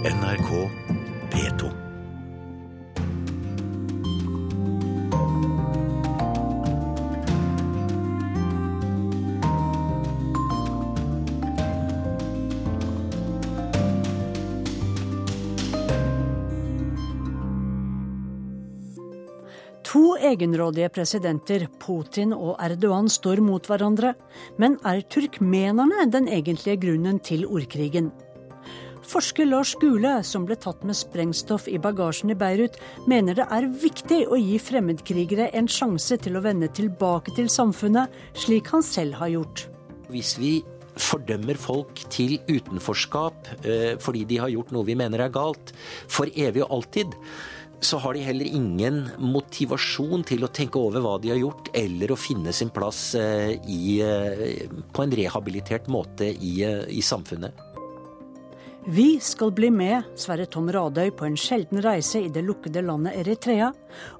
NRK P2. To egenrådige presidenter, Putin og Erdogan, står mot hverandre. Men er turkmenerne den egentlige grunnen til ordkrigen? Forsker Lars Gule, som ble tatt med sprengstoff i bagasjen i Beirut, mener det er viktig å gi fremmedkrigere en sjanse til å vende tilbake til samfunnet, slik han selv har gjort. Hvis vi fordømmer folk til utenforskap eh, fordi de har gjort noe vi mener er galt, for evig og alltid, så har de heller ingen motivasjon til å tenke over hva de har gjort, eller å finne sin plass eh, i, eh, på en rehabilitert måte i, i samfunnet. Vi skal bli med Sverre Tom Radøy på en sjelden reise i det lukkede landet Eritrea.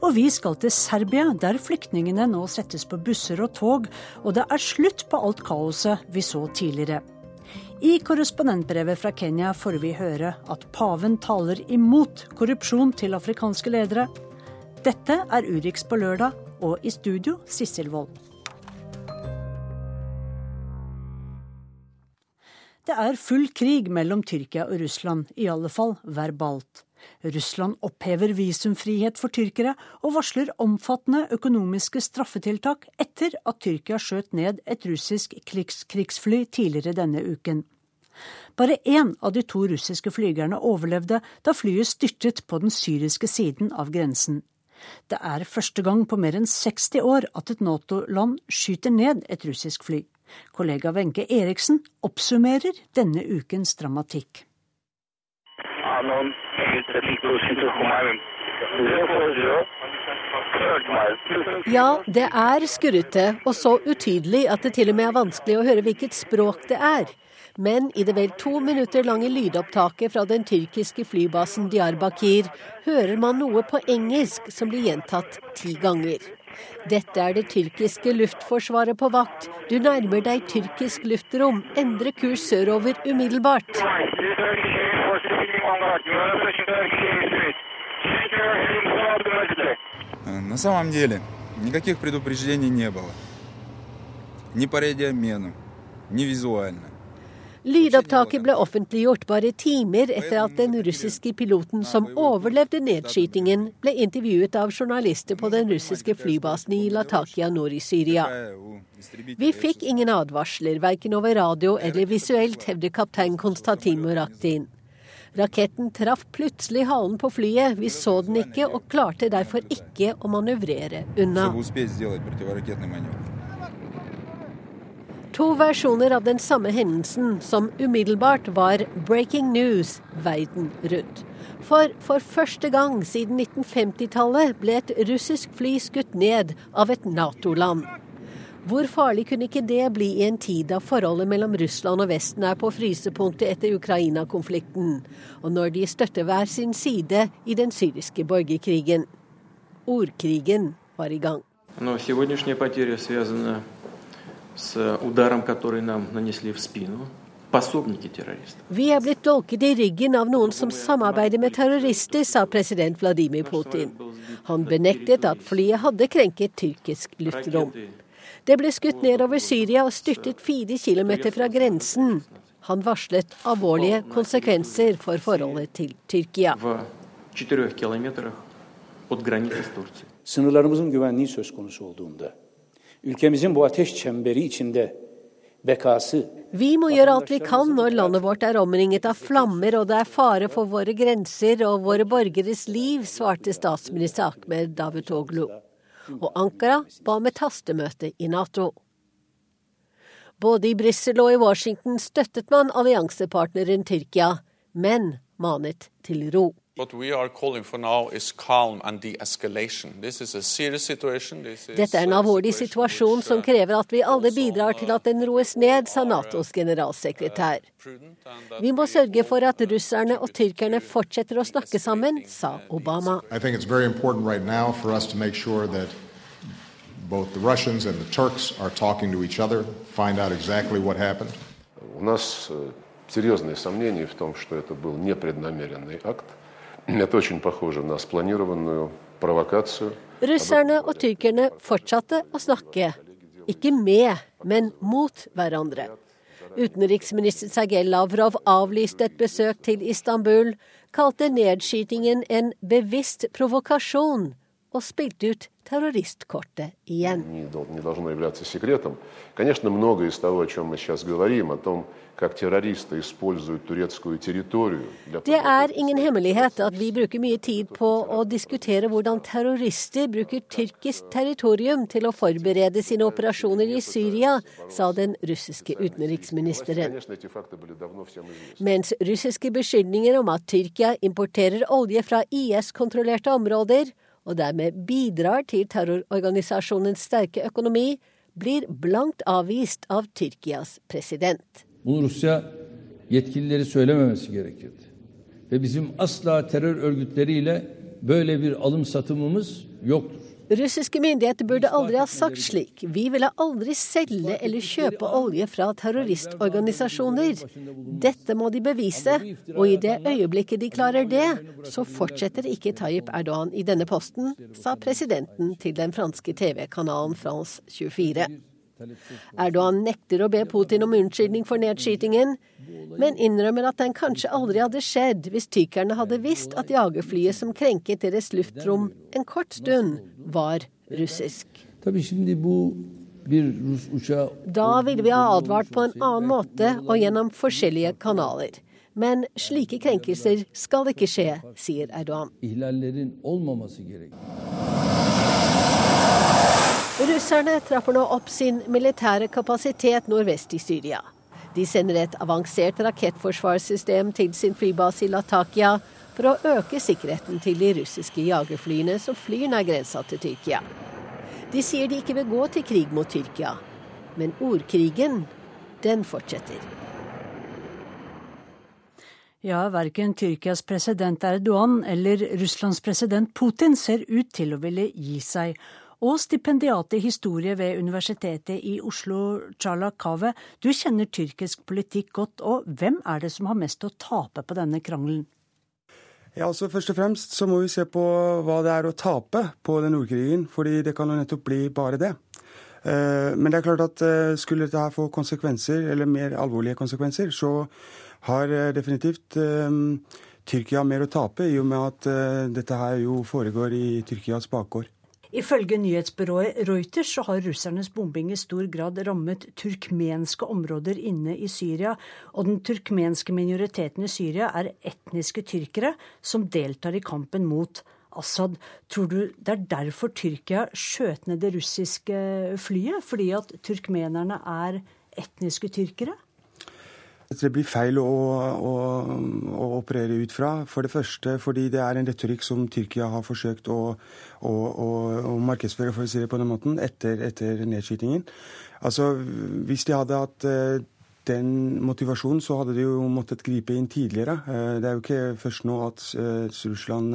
Og vi skal til Serbia, der flyktningene nå settes på busser og tog, og det er slutt på alt kaoset vi så tidligere. I korrespondentbrevet fra Kenya får vi høre at paven taler imot korrupsjon til afrikanske ledere. Dette er Urix på lørdag, og i studio Sissel Wold. Det er full krig mellom Tyrkia og Russland, i alle fall verbalt. Russland opphever visumfrihet for tyrkere og varsler omfattende økonomiske straffetiltak etter at Tyrkia skjøt ned et russisk krigsfly tidligere denne uken. Bare én av de to russiske flygerne overlevde da flyet styrtet på den syriske siden av grensen. Det er første gang på mer enn 60 år at et Nato-land skyter ned et russisk fly. Kollega Wenche Eriksen oppsummerer denne ukens dramatikk. Ja, det er skurrete og så utydelig at det til og med er vanskelig å høre hvilket språk det er. Men i det vel to minutter lange lydopptaket fra den tyrkiske flybasen Diyarbakir hører man noe på engelsk som blir gjentatt ti ganger. Dette er det tyrkiske luftforsvaret på vakt. Du nærmer deg tyrkisk luftrom. Endre kurs sørover umiddelbart. На самом деле, никаких предупреждений не было. Ни по радиомену, ни визуально. Lydopptaket ble offentliggjort bare timer etter at den russiske piloten som overlevde nedskytingen, ble intervjuet av journalister på den russiske flybasen i Latakia nord i Syria. Vi fikk ingen advarsler, verken over radio eller visuelt, hevder kaptein Konstantin Muraktin. Raketten traff plutselig halen på flyet, vi så den ikke og klarte derfor ikke å manøvrere unna. To versjoner av den samme hendelsen som umiddelbart var breaking news verden rundt. For for første gang siden 1950-tallet ble et russisk fly skutt ned av et Nato-land. Hvor farlig kunne ikke det bli i en tid da forholdet mellom Russland og Vesten er på frysepunktet etter Ukraina-konflikten, og når de støtter hver sin side i den syriske borgerkrigen? Ordkrigen var i gang. Но сегодняшняя потеря связана с ударом, который нам нанесли в спину пособники террористов. Vi er blitt dolket i ryggen av noen som samarbeider med terrorister, sa president Vladimir Putin. Han benektet at flyet hadde krenket tyrkisk luftrom. Det ble skutt ned over Syria og styrtet fire kilometer fra grensen. Han varslet alvorlige konsekvenser for forholdet til Tyrkia. В четырех километрах от границы с Турцией. sınırlarımızın güvenliği söz konusu olduğunda, ülkemizin bu ateş çemberi içinde bekası, Vi må gjøre alt vi kan når landet vårt er omringet av flammer og det er fare for våre grenser og våre borgeres liv, svarte statsminister Ahmed Davutoglu. Og Ankara ba om et hastemøte i Nato. Både i Brussel og i Washington støttet man alliansepartneren Tyrkia, men manet til ro. What we are calling for now is calm and de-escalation. This is a serious situation. This is Dette er en a alvorlig situation situasjon which, som uh, krever at vi alle also, bidrar til at den roes ned, sa Natos generalsekretær. prudent and that Vi må we sørge for at russerne og tyrkerne fortsetter å snakke sammen, sa Obama. I think it's very important right now for us to make sure that both the Russians and the Turks are talking to each other, find out exactly what happened. У нас э, серьезные сомнения в том, что это был непреднамеренный акт. Это очень похоже на спланированную провокацию. Russerne og tyrkerne fortsatte å snakke. Ikke med, men mot hverandre. Utenriksminister Sergej Lavrov avlyste et besøk til Istanbul, kalte nedskytingen en bevisst provokasjon og spilte ut terroristkortet igjen. Det er ingen hemmelighet at vi bruker mye tid på å diskutere hvordan terrorister bruker tyrkisk territorium til å forberede sine operasjoner i Syria, sa den russiske utenriksministeren. Mens russiske beskyldninger om at Tyrkia importerer olje fra IS-kontrollerte områder, og dermed bidrar til terrororganisasjonens sterke økonomi, blir blankt avvist av Tyrkias president. Rusya yetkilileri söylememesi gerekirdi. Ve bizim asla terör örgütleriyle böyle bir alım satımımız yoktur. Russiske myndigheter burde aldri ha sagt slik. Vi ville aldri selge eller kjøpe olje fra terroristorganisasjoner. Dette må de bevise, og i det øyeblikket de klarer det, så fortsetter ikke Tayyip Erdogan i denne posten, sa presidenten til den franske TV-kanalen France 24. Erdogan nekter å be Putin om unnskyldning for nedskytingen, men innrømmer at den kanskje aldri hadde skjedd hvis tyrkerne hadde visst at jagerflyet som krenket deres luftrom en kort stund, var russisk. Da ville vi ha advart på en annen måte og gjennom forskjellige kanaler. Men slike krenkelser skal ikke skje, sier Erdogan. Russerne trapper nå opp sin militære kapasitet nordvest i Syria. De sender et avansert rakettforsvarssystem til sin flybase i Latakia for å øke sikkerheten til de russiske jagerflyene som flyr nær grensa til Tyrkia. De sier de ikke vil gå til krig mot Tyrkia, men ordkrigen, den fortsetter. Ja, verken Tyrkias president Erdogan eller Russlands president Putin ser ut til å ville gi seg og stipendiat i historie ved Universitetet i Oslo, Chala Kave. Du kjenner tyrkisk politikk godt, og hvem er det som har mest å tape på denne krangelen? Ja, altså Først og fremst så må vi se på hva det er å tape på den Nordkrigen, fordi det kan jo nettopp bli bare det. Eh, men det er klart at eh, skulle dette her få konsekvenser, eller mer alvorlige konsekvenser, så har eh, definitivt Tyrkia mer å tape, i og med at dette her jo foregår i Tyrkias bakgård. Ifølge nyhetsbyrået Reuters så har russernes bombing i stor grad rammet turkmenske områder inne i Syria. Og den turkmenske minoriteten i Syria er etniske tyrkere som deltar i kampen mot Assad. Tror du det er derfor Tyrkia skjøt ned det russiske flyet? Fordi at turkmenerne er etniske tyrkere? Det blir feil å, å, å, operere ut fra. For det første fordi det er en retorikk som Tyrkia har forsøkt å, å, markedsføre for å si det på den måten, etter, etter nedskytingen. Altså, Hvis de hadde hatt eh, den motivasjonen, så hadde de jo måttet gripe inn tidligere. Eh, det er jo ikke først nå at eh, Russland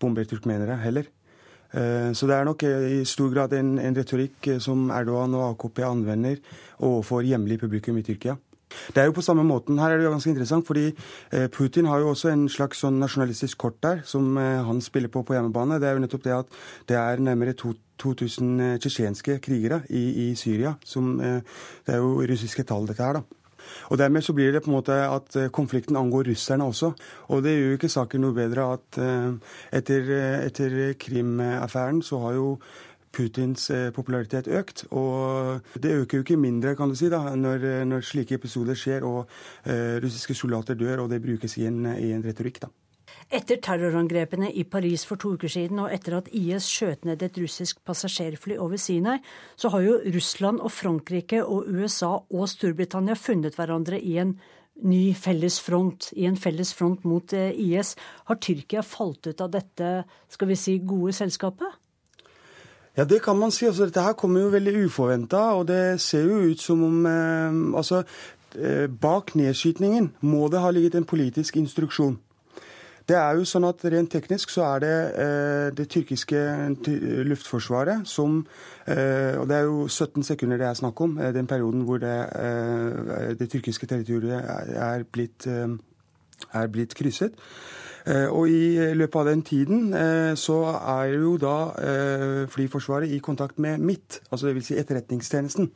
bomber turkmenere heller. Så det er nok i stor grad en, en retorikk som Erdogan og AKP anvender overfor hjemlig publikum i Tyrkia. Det er jo på samme måten. Her er det jo ganske interessant, fordi eh, Putin har jo også en slags sånn nasjonalistisk kort der, som eh, han spiller på på hjemmebane. Det er jo nettopp det at det er nærmere 2000 eh, tsjetsjenske krigere i, i, Syria. Som, det er jo russiske tall, dette her, da. Og Dermed så blir det på en måte at konflikten angår russerne også. Og det gjør jo ikke saken noe bedre at etter, etter Krim-affæren så har jo Putins eh, popularitet økt. Og det øker jo ikke mindre, kan du si, da, når, når slike episoder skjer og uh, russiske soldater dør, og det brukes i en, i en retorikk. da. Etter terrorangrepene i Paris for to uker siden, og etter at IS skjøt ned et russisk passasjerfly over Sinai, så har jo Russland og Frankrike og USA og Storbritannia funnet hverandre i en ny felles front, i en felles front mot eh, IS. Har Tyrkia falt ut av dette skal vi si, gode selskapet? Ja, det kan man si. Altså, dette her kommer jo veldig uforventa, og det ser jo ut som om eh, Altså, eh, bak nedskytningen må det ha ligget en politisk instruksjon. Det er jo sånn at Rent teknisk så er det eh, det tyrkiske luftforsvaret som eh, Og det er jo 17 sekunder det er snakk om, eh, den perioden hvor det, eh, det tyrkiske territoriet er blitt, eh, er blitt krysset. Eh, og i løpet av den tiden så er jo da Flyforsvaret i kontakt med MIT, altså dvs. Si Etterretningstjenesten.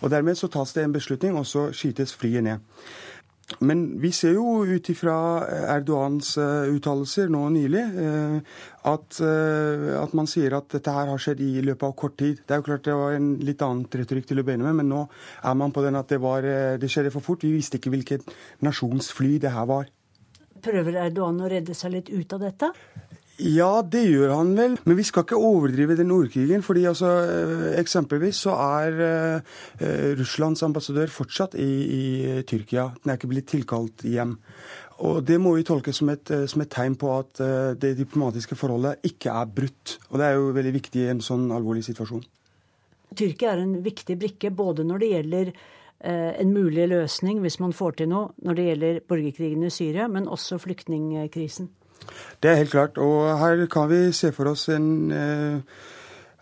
Og dermed så tas det en beslutning, og så skytes flyet ned. Men vi ser jo ut ifra Erdogans eh, uttalelser nå nylig eh, at, eh, at, man sier at dette her har skjedd i løpet av kort tid. Det er jo klart det var en litt annen retorikk til å begynne med, men nå er man på den at det, var, det skjedde for fort. Vi visste ikke hvilket nasjonsfly det her var. Prøver Erdogan å redde seg litt ut av dette? Ja, det gjør han vel. Men vi skal ikke overdrive den ordkrigen. fordi altså, eh, Eksempelvis så er uh, Russlands ambassadør fortsatt i, i, Tyrkia. Den er ikke blitt tilkalt hjem. Og Det må vi tolke som et, som et tegn på at uh, det diplomatiske forholdet ikke er brutt. Og Det er jo veldig viktig i en sånn alvorlig situasjon. Tyrkia er en viktig brikke både når det gjelder en mulig løsning, hvis man får til noe, når det gjelder borgerkrigen i Syria, men også flyktningkrisen. Det er helt klart. Og her kan vi se for oss en eh,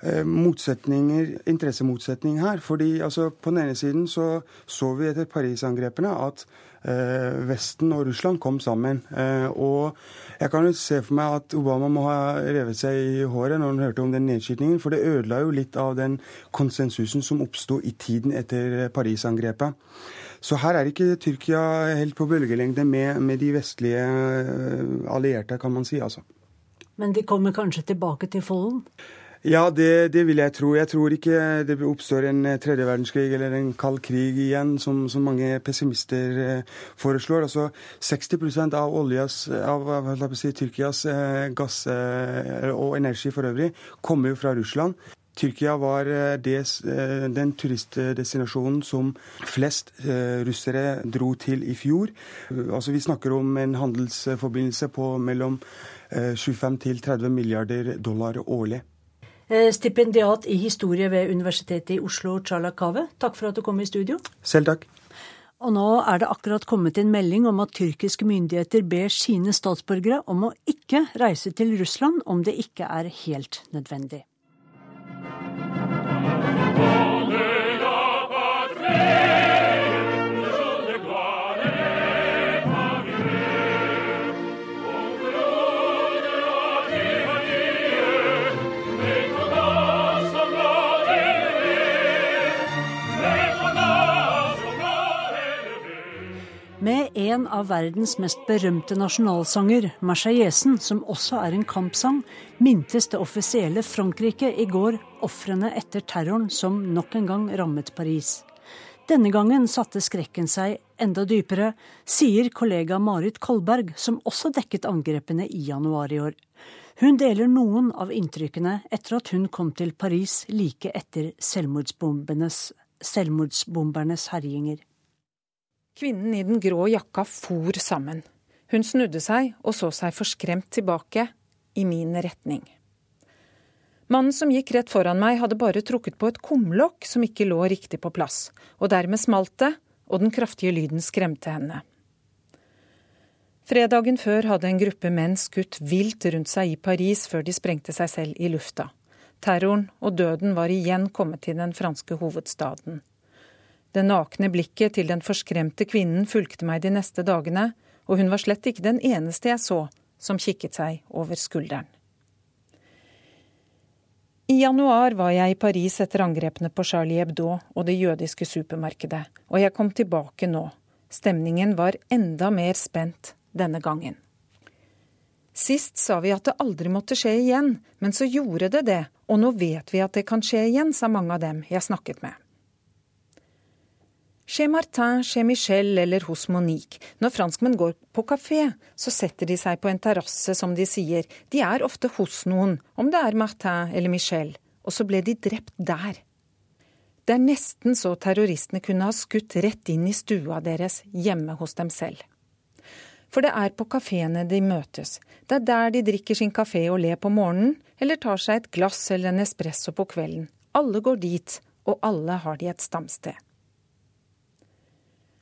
eh motsetninger, interessemotsetning her. Fordi altså, På den ene siden så, så vi etter Paris-angrepene at eh, Vesten og Russland kom sammen. Eh, og jeg kan jo se for meg at Obama må ha revet seg i håret når han hørte om den nedskytingen. For det ødela jo litt av den konsensusen som oppsto i tiden etter Paris-angrepet. Så her er ikke Tyrkia helt på bølgelengde med, med de vestlige eh, allierte, kan man si. altså. Men de kommer kanskje tilbake til folden? Ja, det, det, vil jeg tro. Jeg tror ikke det oppstår en eh, tredje verdenskrig eller en kald krig igjen, som, som mange pessimister eh, foreslår. Altså 60% av oljas, av, av si, Tyrkias gass og energi for øvrig kommer jo fra Russland. Tyrkia var eh, des, eh, den turistdestinasjonen som flest eh, russere dro til i fjor. Altså Vi snakker om en handelsforbindelse på mellom 25 til 30 milliarder dollar årlig. Stipendiat i historie ved Universitetet i Oslo, Charla Kave, takk for at du kom i studio. Selv takk. Og nå er det akkurat kommet en melding om at tyrkiske myndigheter ber sine statsborgere om å ikke reise til Russland om det ikke er helt nødvendig. En av verdens mest berømte nasjonalsanger, Marseillesen, som også er en kampsang, mintes det offisielle Frankrike i går ofrene etter terroren som nok en gang rammet Paris. Denne gangen satte skrekken seg enda dypere, sier kollega Marit Kolberg, som også dekket angrepene i januar i år. Hun deler noen av inntrykkene etter at hun kom til Paris like etter selvmordsbombernes herjinger. Kvinnen i den grå jakka for sammen. Hun snudde seg og så seg forskremt tilbake, i min retning. Mannen som gikk rett foran meg, hadde bare trukket på et kumlokk som ikke lå riktig på plass, og dermed smalt det, og den kraftige lyden skremte henne. Fredagen før hadde en gruppe menn skutt vilt rundt seg i Paris før de sprengte seg selv i lufta. Terroren og døden var igjen kommet til den franske hovedstaden. Det nakne blikket til den forskremte kvinnen fulgte meg de neste dagene, og hun var slett ikke den eneste jeg så som kikket seg over skulderen. I januar var jeg i Paris etter angrepene på Charlie Hebdo og det jødiske supermarkedet, og jeg kom tilbake nå. Stemningen var enda mer spent denne gangen. Sist sa vi at det aldri måtte skje igjen, men så gjorde det det, og nå vet vi at det kan skje igjen, sa mange av dem jeg snakket med. Chez Martin, chez Michel eller hos Monique. Når franskmenn går på kafé, så setter de seg på en terrasse, som de sier. De er ofte hos noen, om det er Martin eller Michel. Og så ble de drept der. Det er nesten så terroristene kunne ha skutt rett inn i stua deres hjemme hos dem selv. For det er på kafeene de møtes. Det er der de drikker sin kafé og ler på morgenen, eller tar seg et glass eller en espresso på kvelden. Alle går dit, og alle har de et stamsted.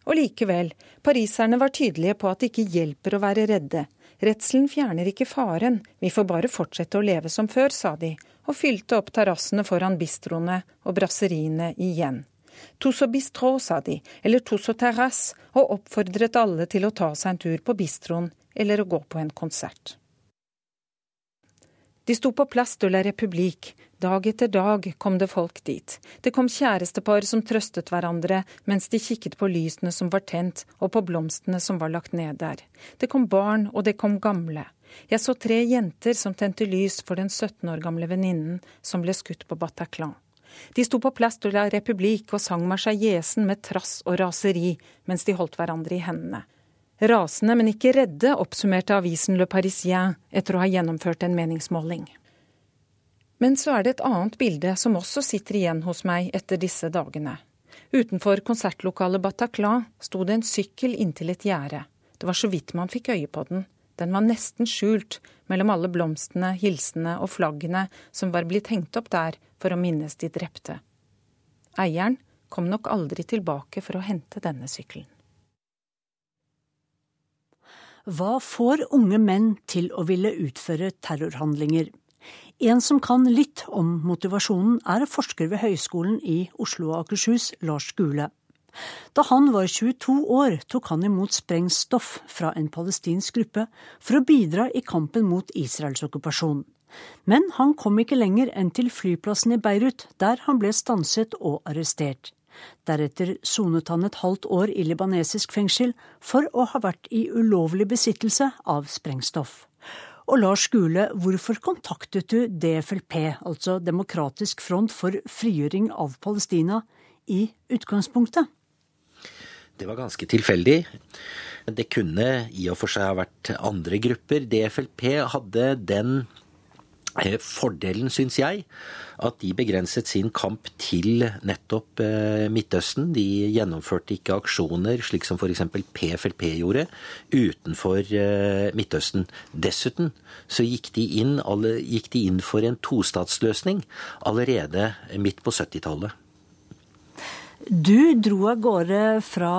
Og likevel, pariserne var tydelige på at det ikke hjelper å være redde. Redselen fjerner ikke faren, vi får bare fortsette å leve som før, sa de, og fylte opp terrassene foran bistroene og brasseriene igjen. Tusso bistro, sa de, eller Tusso terrasse, og oppfordret alle til å ta seg en tur på bistroen eller å gå på en konsert. De sto på Place de la République. Dag etter dag kom det folk dit. Det kom kjærestepar som trøstet hverandre mens de kikket på lysene som var tent, og på blomstene som var lagt ned der. Det kom barn, og det kom gamle. Jeg så tre jenter som tente lys for den 17 år gamle venninnen som ble skutt på Bataclan. De sto på Place de la République og sang marseillaisen med trass og raseri mens de holdt hverandre i hendene. Rasende, men ikke redde, oppsummerte avisen Le Parisien etter å ha gjennomført en meningsmåling. Men så er det et annet bilde som også sitter igjen hos meg etter disse dagene. Utenfor konsertlokalet Bataclan sto det en sykkel inntil et gjerde. Det var så vidt man fikk øye på den. Den var nesten skjult mellom alle blomstene, hilsene og flaggene som var blitt hengt opp der for å minnes de drepte. Eieren kom nok aldri tilbake for å hente denne sykkelen. Hva får unge menn til å ville utføre terrorhandlinger? En som kan litt om motivasjonen, er forsker ved Høgskolen i Oslo og Akershus, Lars Gule. Da han var 22 år, tok han imot sprengstoff fra en palestinsk gruppe for å bidra i kampen mot Israels okkupasjon. Men han kom ikke lenger enn til flyplassen i Beirut, der han ble stanset og arrestert. Deretter sonet han et halvt år i libanesisk fengsel for å ha vært i ulovlig besittelse av sprengstoff. Og Lars Gule, hvorfor kontaktet du DFLP, altså Demokratisk front for frigjøring av Palestina, i utgangspunktet? Det var ganske tilfeldig. Det kunne i og for seg ha vært andre grupper. DFLP hadde den fordelen, syns jeg, at de begrenset sin kamp til nettopp eh, Midtøsten. De gjennomførte ikke aksjoner, slik som f.eks. PFLP gjorde, utenfor eh, Midtøsten. Dessuten så gikk de inn, gikk de inn for en tostatsløsning allerede midt på 70-tallet. Du dro av gårde fra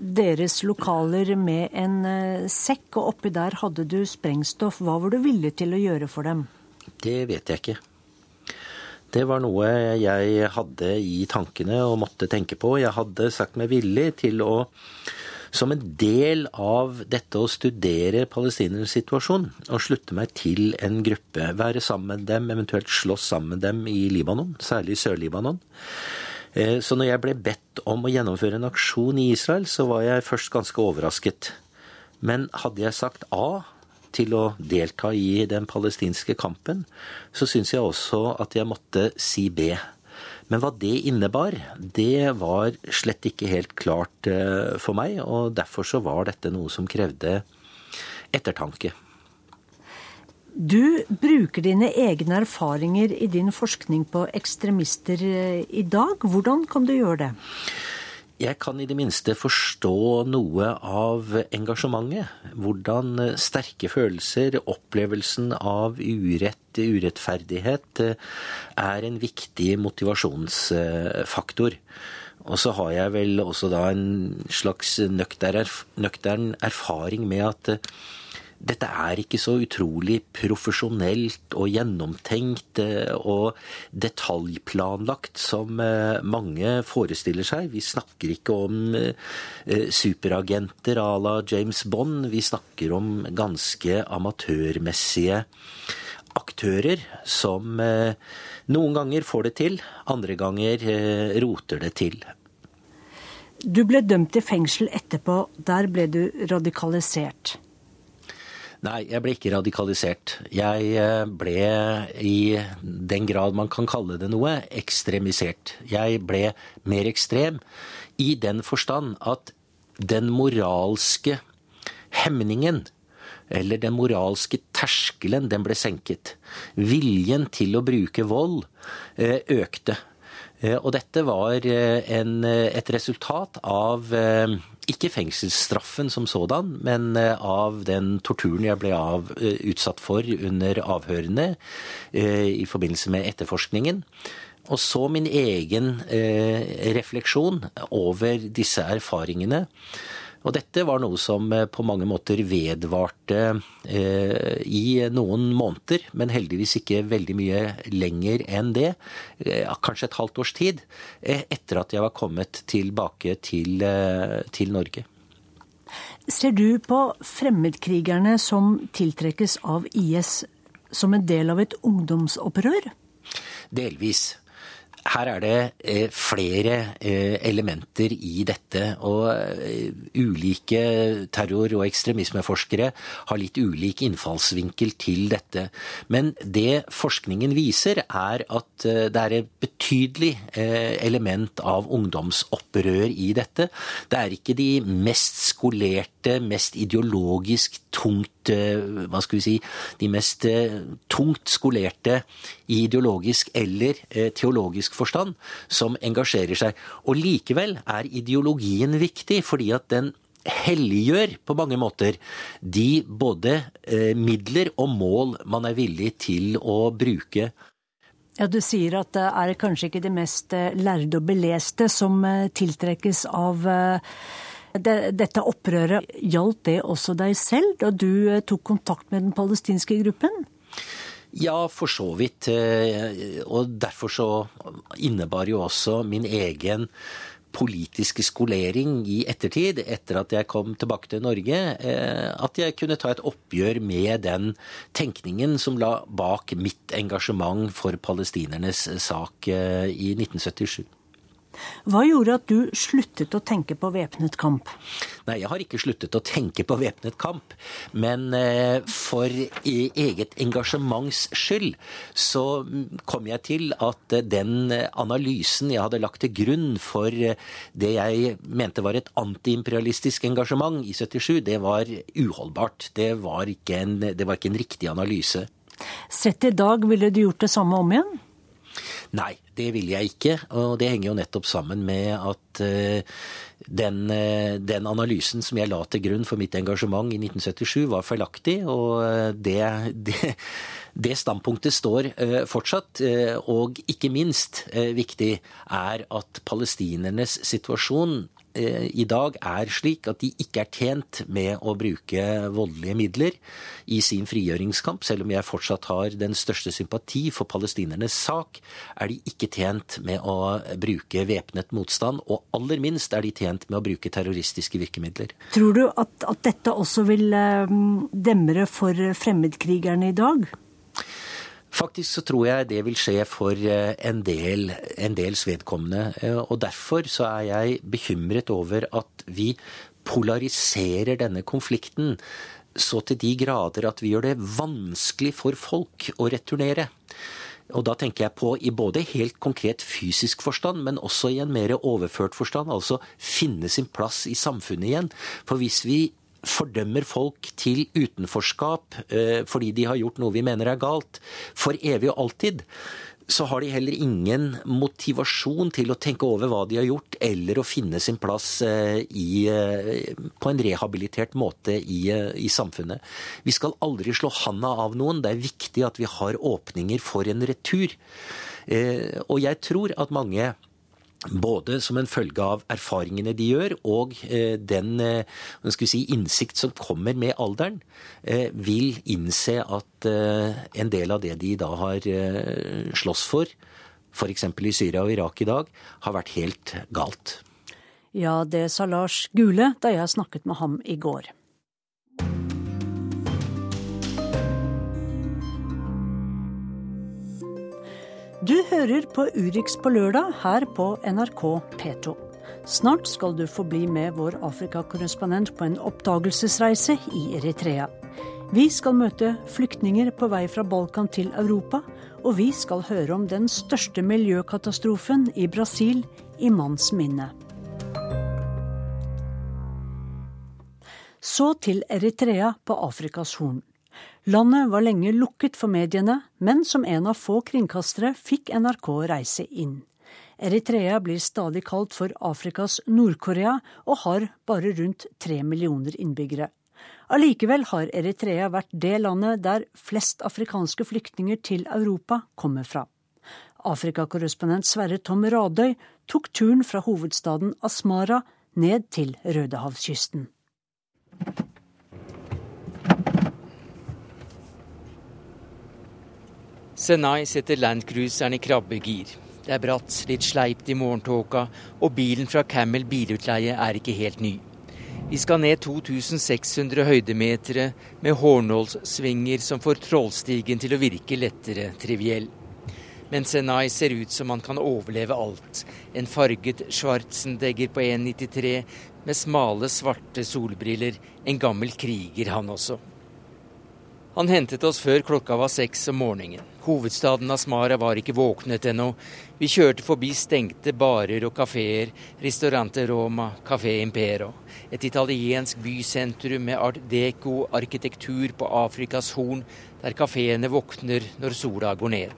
deres lokaler med en sekk, og oppi der hadde du sprengstoff. Hva var du villig til å gjøre for dem? Det vet jeg ikke. Det var noe jeg hadde i tankene og måtte tenke på. Jeg hadde sagt meg villig til å, som en del av dette å studere palestinernes situasjon, å slutte meg til en gruppe. Være sammen med dem, eventuelt slåss sammen med dem i Libanon, særlig i Sør-Libanon. Eh, så når jeg ble bedt om å gjennomføre en aksjon i Israel, så var jeg først ganske overrasket. Men hadde jeg sagt A, til å delta i den palestinske kampen, så syns jeg også at jeg måtte si B. Men hva det innebar, det var slett ikke helt klart eh, for meg, og derfor så var dette noe som krevde ettertanke. Du bruker dine egne erfaringer i din forskning på ekstremister eh, i dag. Hvordan kan du gjøre det? Jeg kan i det minste forstå noe av engasjementet. Hvordan sterke følelser, opplevelsen av urett, urettferdighet, er en viktig motivasjonsfaktor. Og så har jeg vel også da en slags nøktern erfaring med at dette er ikke så utrolig profesjonelt og gjennomtenkt eh, og detaljplanlagt som eh, mange forestiller seg. Vi snakker ikke om eh, superagenter à la James Bond. Vi snakker om ganske amatørmessige aktører som noen ganger får det til, andre ganger roter det til. Du ble dømt til fengsel etterpå. Der ble du radikalisert. Nei, jeg ble ikke radikalisert. Jeg eh, ble, i den grad man kan kalle det noe, ekstremisert. Jeg ble mer ekstrem i den forstand at den moralske hemningen, eller den moralske terskelen, den ble senket. Viljen til å bruke vold eh, økte. Eh, og dette var en, et resultat av ikke fengselsstraffen som sådan, men eh, av den torturen jeg ble av, eh, utsatt for under avhørene eh, i forbindelse med etterforskningen. Og så min egen refleksjon over disse erfaringene Og dette var noe som eh, på mange måter vedvarte eh, i noen måneder, men heldigvis ikke veldig mye lenger enn det. Eh, kanskje et halvt års tid etter at jeg var kommet tilbake til, til Norge. Ser du på fremmedkrigerne som tiltrekkes av IS som en del av et ungdomsopprør? Delvis. Her er det eh, flere eh, elementer i dette, og eh, ulike terror- og ekstremismeforskere har litt ulik innfallsvinkel til dette. Men det forskningen viser, er at det er et betydelig element av ungdomsopprør i dette. Det er ikke de mest skolerte, mest ideologisk tungt hva skal vi si, de mest tungt skolerte i ideologisk eller teologisk forstand som engasjerer seg. Og likevel er ideologien viktig, fordi at den helliggjør på mange måter de både midler og mål man er villig til å bruke. Ja, Du sier at det er kanskje ikke de mest lærde og beleste som tiltrekkes av dette opprøret. Gjaldt det også deg selv da du tok kontakt med den palestinske gruppen? Ja, for så vidt. Og derfor så innebar jo også min egen politiske skolering i ettertid, etter at jeg kom tilbake til Norge, at jeg kunne ta et oppgjør med den tenkningen som la bak mitt engasjement for palestinernes sak i 1977. Hva gjorde at du sluttet å tenke på væpnet kamp? Nei, jeg har ikke sluttet å tenke på væpnet kamp. Men for eget engasjements skyld så kom jeg til at den analysen jeg hadde lagt til grunn for det jeg mente var et antiimperialistisk engasjement i 77, det var uholdbart. Det var ikke en, det var ikke en riktig analyse. Sett i dag, ville du gjort det samme om igjen? Nei, det vil jeg ikke. Og det henger jo nettopp sammen med at den, den, analysen som jeg la til grunn for mitt engasjement i 1977, var feilaktig. Og det, det, det standpunktet står fortsatt. Og ikke minst viktig er at palestinernes situasjon i dag er slik at de ikke er tjent med å bruke voldelige midler i sin frigjøringskamp. Selv om jeg fortsatt har den største sympati for palestinernes sak, er de ikke tjent med å bruke væpnet motstand. Og aller minst er de tjent med å bruke terroristiske virkemidler. Tror du at, at dette også vil demre for fremmedkrigerne i dag? Faktisk så tror jeg det vil skje for en del, en dels vedkommende. Og derfor så er jeg bekymret over at vi polariserer denne konflikten så til de grader at vi gjør det vanskelig for folk å returnere. Og da tenker jeg på i både helt konkret fysisk forstand, men også i en mer overført forstand. Altså finne sin plass i samfunnet igjen. For hvis vi fordømmer folk til utenforskap fordi de har gjort noe vi mener er galt, for evig og alltid, så har de heller ingen motivasjon til å tenke over hva de har gjort, eller å finne sin plass i, på en rehabilitert måte i, i, samfunnet. Vi skal aldri slå handa av noen. Det er viktig at vi har åpninger for en retur. Og jeg tror at mange både som en følge av erfaringene de gjør, og den si, innsikt som kommer med alderen, vil innse at en del av det de da har slåss for, f.eks. i Syria og Irak i dag, har vært helt galt. Ja, det sa Lars Gule da jeg snakket med ham i går. Du hører på Urix på lørdag her på NRK P2. Snart skal du få bli med vår Afrikakorrespondent på en oppdagelsesreise i Eritrea. Vi skal møte flyktninger på vei fra Balkan til Europa, og vi skal høre om den største miljøkatastrofen i Brasil i manns minne. Så til Eritrea på Afrikas Horn. Landet var lenge lukket for mediene, men som en av få kringkastere fikk NRK reise inn. Eritrea blir stadig kalt for Afrikas Nord-Korea, og har bare rundt tre millioner innbyggere. Allikevel har Eritrea vært det landet der flest afrikanske flyktninger til Europa kommer fra. Afrikakorrespondent Sverre Tom Radøy tok turen fra hovedstaden Asmara ned til Rødehavskysten. Senai setter landcruiseren i krabbegir. Det er bratt, litt sleipt i morgentåka, og bilen fra Camel bilutleie er ikke helt ny. Vi skal ned 2600 høydemetere med hårnålssvinger som får Trollstigen til å virke lettere triviell. Men Senai ser ut som han kan overleve alt. En farget Schwarzendegger på 1,93 med smale, svarte solbriller. En gammel kriger, han også. Han hentet oss før klokka var seks om morgenen. Hovedstaden Asmara var ikke våknet ennå. Vi kjørte forbi stengte barer og kafeer, Ristorante Roma, Café Impero. Et italiensk bysentrum med art deco-arkitektur på Afrikas Horn, der kafeene våkner når sola går ned.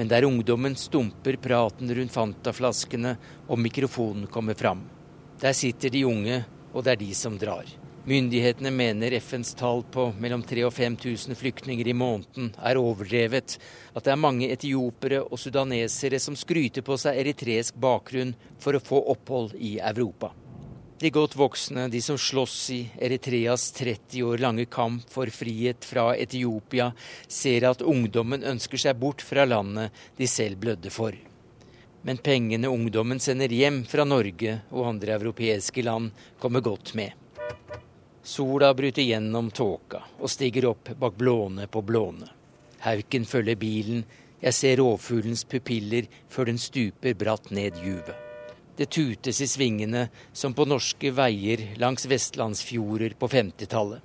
Men der ungdommen stumper praten rundt Fanta-flaskene og mikrofonen kommer fram. Der sitter de unge, og det er de som drar. Myndighetene mener FNs tall på mellom 3000 og 5000 flyktninger i måneden er overdrevet. At det er mange etiopere og sudanesere som skryter på seg eritreisk bakgrunn for å få opphold i Europa. De godt voksne, de som slåss i Eritreas 30 år lange kamp for frihet fra Etiopia, ser at ungdommen ønsker seg bort fra landet de selv blødde for. Men pengene ungdommen sender hjem fra Norge og andre europeiske land, kommer godt med. Sola bryter gjennom tåka og stiger opp bak blåne på blåne. Hauken følger bilen, jeg ser rovfuglens pupiller før den stuper bratt ned juvet. Det tutes i svingene som på norske veier langs vestlandsfjorder på 50-tallet.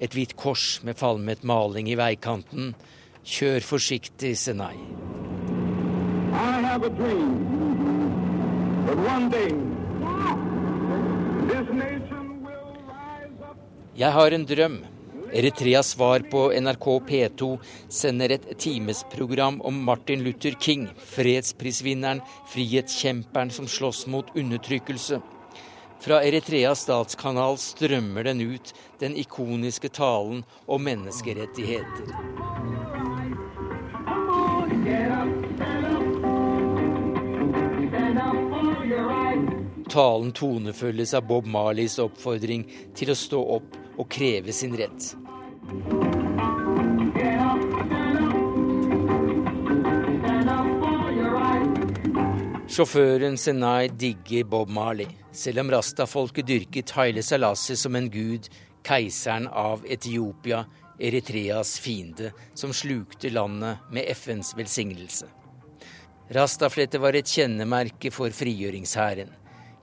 Et hvitt kors med falmet maling i veikanten. Kjør forsiktig, Senai. I have a dream that one day this nation jeg har en drøm. Eritreas svar på NRK P2 sender et timesprogram om Martin Luther King, fredsprisvinneren, frihetskjemperen som slåss mot undertrykkelse. Fra Eritreas statskanal strømmer den ut, den ikoniske talen om menneskerettigheter. Talen tonefølges av Bob Marleys oppfordring til å stå opp og kreve sin rett. Sjåføren Senai digger Bob Marley, selv om rastafolket dyrket Haile Salasi som en gud, keiseren av Etiopia, Eritreas fiende, som slukte landet med FNs velsignelse. Rastaflettet var et kjennemerke for frigjøringshæren.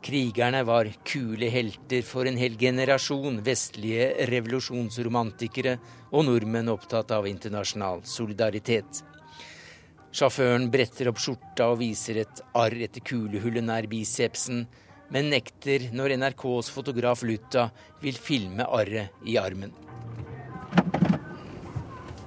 Krigerne var kule helter for en hel generasjon vestlige revolusjonsromantikere og nordmenn opptatt av internasjonal solidaritet. Sjåføren bretter opp skjorta og viser et arr etter kulehullet nær bicepsen, men nekter når NRKs fotograf Lutta vil filme arret i armen.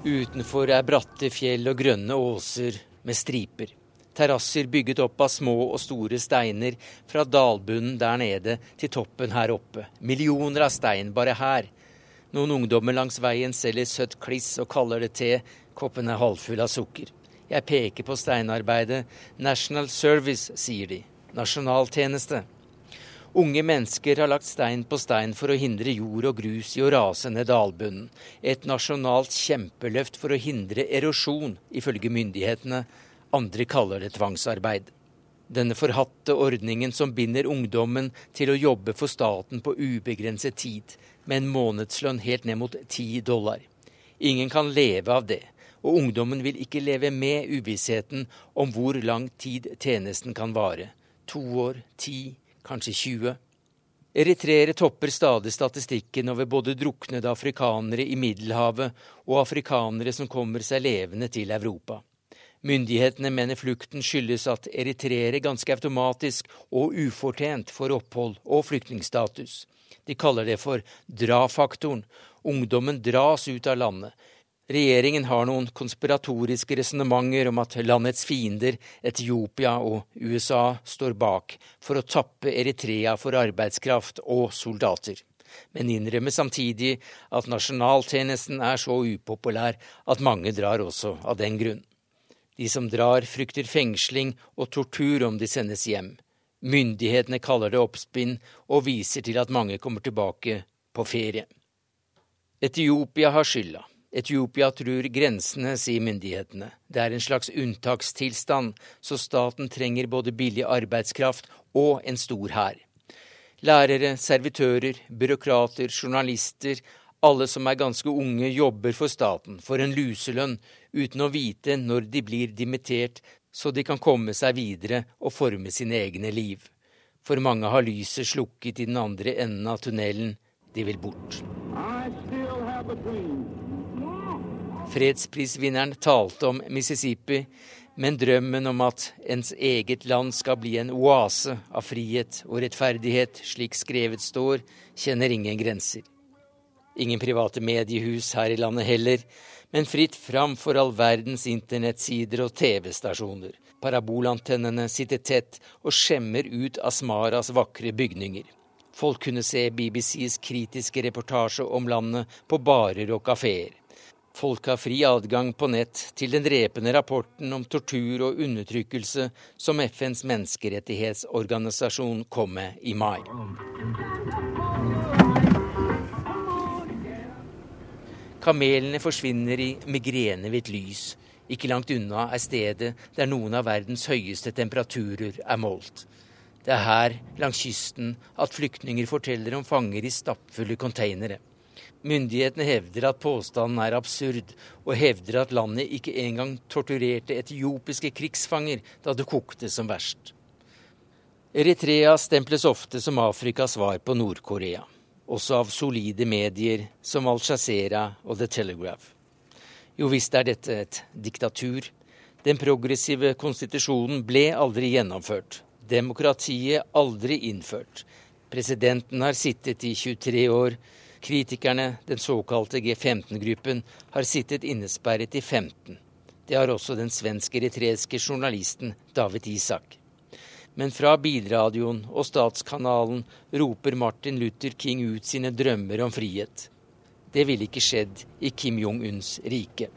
Utenfor er bratte fjell og grønne åser med striper. Terrasser bygget opp av små og store steiner fra dalbunnen der nede til toppen her oppe. Millioner av stein bare her. Noen ungdommer langs veien selger søtt kliss og kaller det te. Koppen er halvfull av sukker. Jeg peker på steinarbeidet. National Service, sier de. Nasjonaltjeneste. Unge mennesker har lagt stein på stein for å hindre jord og grus i å rase ned dalbunnen. Et nasjonalt kjempeløft for å hindre erosjon, ifølge myndighetene. Andre kaller det tvangsarbeid. Denne forhatte ordningen som binder ungdommen til å jobbe for staten på ubegrenset tid, med en månedslønn helt ned mot ti dollar. Ingen kan leve av det, og ungdommen vil ikke leve med uvissheten om hvor lang tid tjenesten kan vare. To år, ti, kanskje 20. Eritreere topper stadig statistikken over både druknede afrikanere i Middelhavet og afrikanere som kommer seg levende til Europa. Myndighetene mener flukten skyldes at eritreere ganske automatisk og ufortjent får opphold og flyktningstatus. De kaller det for dra-faktoren. Ungdommen dras ut av landet. Regjeringen har noen konspiratoriske resonnementer om at landets fiender, Etiopia og USA, står bak for å tappe Eritrea for arbeidskraft og soldater men innrømmer samtidig at nasjonaltjenesten er så upopulær at mange drar også av den grunn. De som drar, frykter fengsling og tortur om de sendes hjem. Myndighetene kaller det oppspinn og viser til at mange kommer tilbake på ferie. Etiopia har skylda. Etiopia tror grensene, sier myndighetene. Det er en slags unntakstilstand, så staten trenger både billig arbeidskraft og en stor hær. Lærere, servitører, byråkrater, journalister, alle som er ganske unge, jobber for staten, for en luselønn, uten å vite når de blir dimittert, så de kan komme seg videre og forme sine egne liv. For mange har lyset slukket i den andre enden av tunnelen. De vil bort. Fredsprisvinneren talte om Mississippi, men drømmen om at ens eget land skal bli en oase av frihet og rettferdighet, slik skrevet står, kjenner ingen grenser. Ingen private mediehus her i landet heller, men fritt fram for all verdens internettsider og TV-stasjoner. Parabolantennene sitter tett og skjemmer ut Asmaras vakre bygninger. Folk kunne se BBCs kritiske reportasje om landet på barer og kafeer. Folk har fri adgang på nett til den drepende rapporten om tortur og undertrykkelse som FNs menneskerettighetsorganisasjon kom med i mai. Kamelene forsvinner i migrenehvitt lys. Ikke langt unna er stedet der noen av verdens høyeste temperaturer er målt. Det er her, langs kysten, at flyktninger forteller om fanger i stappfulle konteinere. Myndighetene hevder at påstanden er absurd, og hevder at landet ikke engang torturerte etiopiske krigsfanger da det kokte som verst. Eritrea stemples ofte som Afrikas svar på Nord-Korea, også av solide medier som Al-Jazeera og The Telegraph. Jo visst er dette et diktatur. Den progressive konstitusjonen ble aldri gjennomført demokratiet aldri innført. Presidenten har sittet i 23 år. Kritikerne, den såkalte G15-gruppen, har sittet innesperret i 15. Det har også den svensk-eritreiske journalisten David Isak. Men fra bilradioen og statskanalen roper Martin Luther King ut sine drømmer om frihet. Det ville ikke skjedd i Kim Jong-uns rike.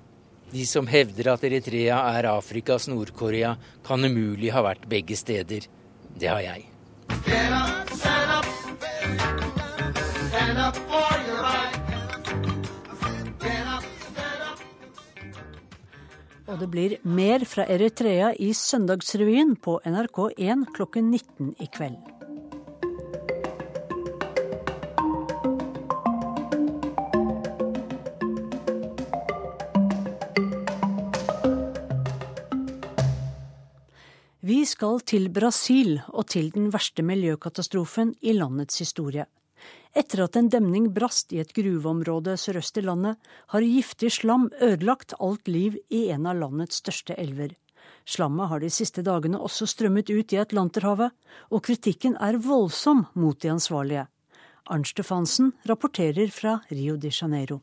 De som hevder at Eritrea er Afrikas Nord-Korea, kan umulig ha vært begge steder. Det har jeg. Og det blir mer fra Eritrea i Søndagsrevyen på NRK1 klokken 19 i kveld. Vi skal til Brasil og til den verste miljøkatastrofen i landets historie. Etter at en demning brast i et gruveområde sørøst i landet, har giftig slam ødelagt alt liv i en av landets største elver. Slammet har de siste dagene også strømmet ut i Atlanterhavet, og kritikken er voldsom mot de ansvarlige. Arnt Stefansen rapporterer fra Rio de Janeiro.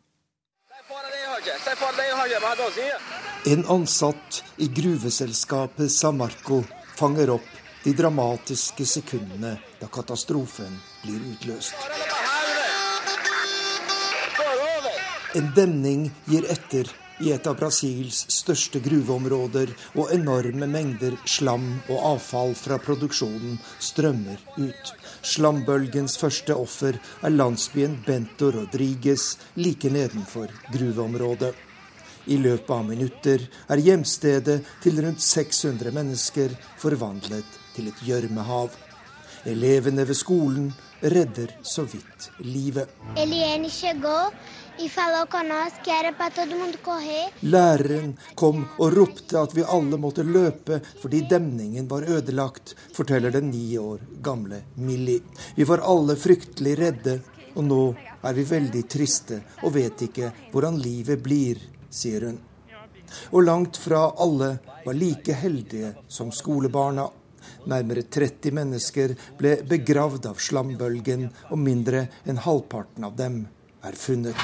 En ansatt i gruveselskapet Samarco fanger opp de dramatiske sekundene da katastrofen blir utløst. En demning gir etter i et av Brasils største gruveområder, og enorme mengder slam og avfall fra produksjonen strømmer ut. Slambølgens første offer er landsbyen Bento Rodriguez like nedenfor gruveområdet. I løpet av minutter er hjemstedet til rundt 600 mennesker forvandlet til et gjørmehav. Elevene ved skolen redder så vidt livet. Læreren kom og ropte at vi alle måtte løpe fordi demningen var ødelagt, forteller den ni år gamle Millie. Vi var alle fryktelig redde, og nå er vi veldig triste og vet ikke hvordan livet blir sier hun. Og langt fra alle var like heldige som skolebarna. Nærmere 30 mennesker ble begravd av slambølgen, og mindre enn halvparten av dem er funnet.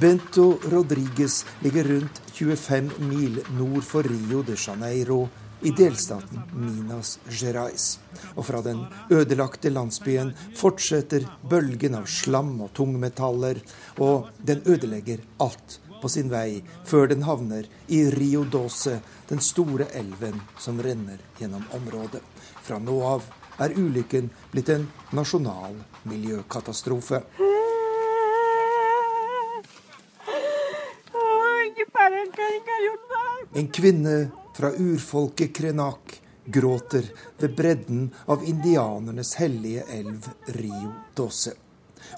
Bento Rodriguez ligger rundt 25 mil nord for Rio de Janeiro i delstaten Minas Gerais. Og fra den ødelagte landsbyen fortsetter bølgen av slam og tungmetaller, og den ødelegger alt på sin vei før den havner i Rio Dose, den store elven som renner gjennom området. Fra nå av er ulykken blitt en nasjonal miljøkatastrofe. En kvinne fra urfolket Krenak gråter ved bredden av indianernes hellige elv Rio Dose.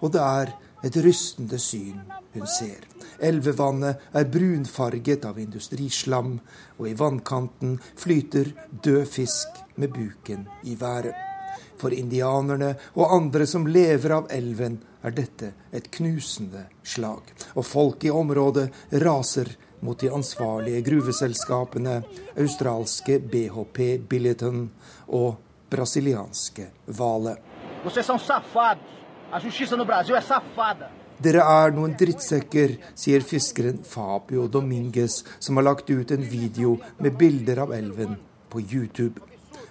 Og det er et rystende syn hun ser. Elvevannet er brunfarget av industrislam, og i vannkanten flyter død fisk med buken i været. For indianerne og andre som lever av elven, er dette et knusende slag. Og folk i området raser mot de ansvarlige gruveselskapene, australske BHP Billiton og brasilianske Vale. Dere er noen drittsekker, sier fiskeren Fabio Dominguez, som har lagt ut en video med bilder av elven på YouTube.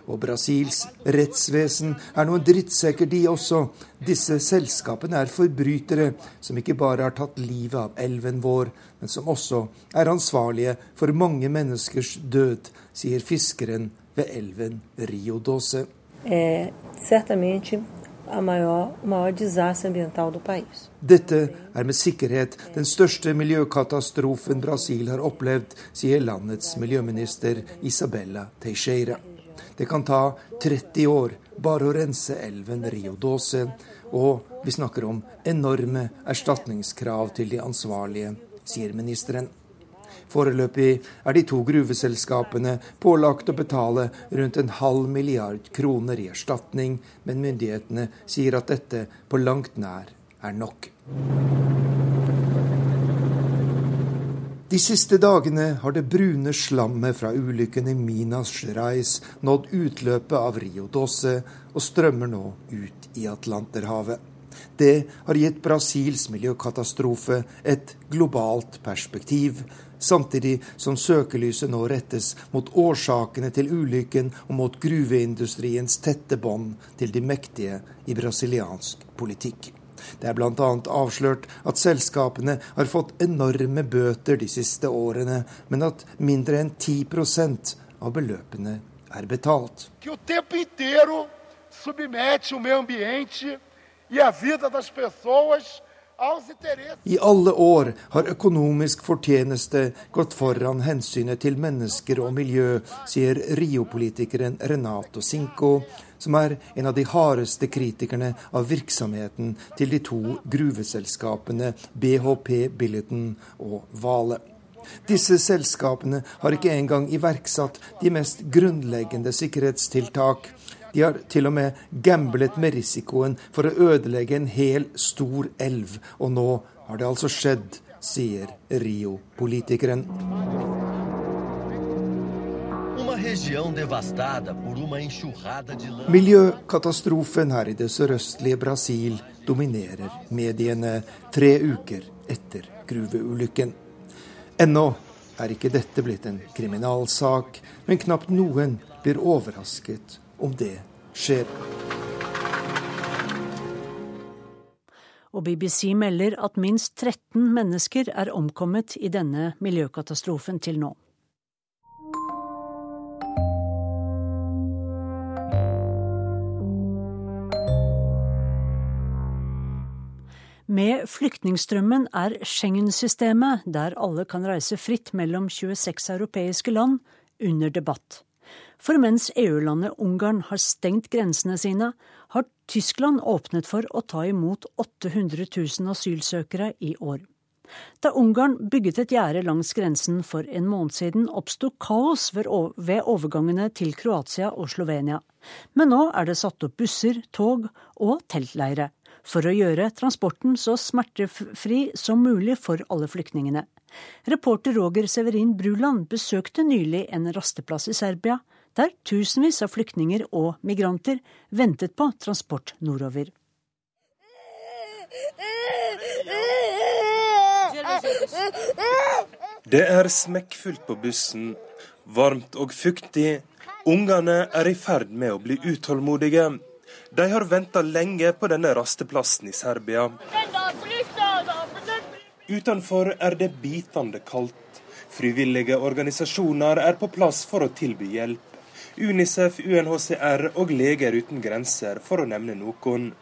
Og Brasils rettsvesen er noen drittsekker, de også. Disse selskapene er forbrytere som ikke bare har tatt livet av elven vår, men som også er ansvarlige for mange menneskers død, sier fiskeren ved elven Rio Dose. Eh, certamente a maior, maior desastre ambiental do país. Dette er med sikkerhet den største miljøkatastrofen Brasil har opplevd, sier landets miljøminister Isabella Teixeira. Det kan ta 30 år bare å rense elven Rio Dose, og vi snakker om enorme erstatningskrav til de ansvarlige, sier ministeren. Foreløpig er de to gruveselskapene pålagt å betale rundt en halv milliard kroner i erstatning, men myndighetene sier at dette på langt nær er nok. De siste dagene har det brune slammet fra ulykken i Minas Gerais nådd utløpet av Rio Dosse og strømmer nå ut i Atlanterhavet. Det har gitt Brasils miljøkatastrofe et globalt perspektiv, samtidig som søkelyset nå rettes mot årsakene til ulykken og mot gruveindustriens tette bånd til de mektige i brasiliansk politikk. Det er bl.a. avslørt at selskapene har fått enorme bøter de siste årene, men at mindre enn 10% av beløpene er betalt. I alle år har økonomisk fortjeneste gått foran hensynet til mennesker og miljø, sier Rio-politikeren Renato Cinco, som er en av de hardeste kritikerne av virksomheten til de to gruveselskapene BHP Billiton og Vale. Disse selskapene har ikke engang iverksatt de mest grunnleggende sikkerhetstiltak. De har til og med gamblet med risikoen for å ødelegge en hel stor elv, og nå har det altså skjedd, sier Rio-politikeren. Miljøkatastrofen her i det sørøstlige Brasil dominerer mediene tre uker etter gruveulykken. Ennå er ikke dette blitt en kriminalsak, men knapt noen blir overrasket om det skjer. Og BBC melder at minst 13 mennesker er omkommet i denne miljøkatastrofen til nå. Med flyktningstrømmen er Schengen-systemet, der alle kan reise fritt mellom 26 europeiske land, under debatt. For mens EU-landet Ungarn har stengt grensene sine, har Tyskland åpnet for å ta imot 800 000 asylsøkere i år. Da Ungarn bygget et gjerde langs grensen for en måned siden, oppsto kaos ved overgangene til Kroatia og Slovenia. Men nå er det satt opp busser, tog og teltleire for å gjøre transporten så smertefri som mulig for alle flyktningene. Reporter Roger Severin Bruland besøkte nylig en rasteplass i Serbia, der tusenvis av flyktninger og migranter ventet på transport nordover. Det er smekkfullt på bussen, varmt og fuktig. Ungene er i ferd med å bli utålmodige. De har venta lenge på denne rasteplassen i Serbia. Utenfor er det bitende kaldt. Frivillige organisasjoner er på plass for å tilby hjelp. Unicef, UNHCR og Leger uten grenser, for å nevne noen.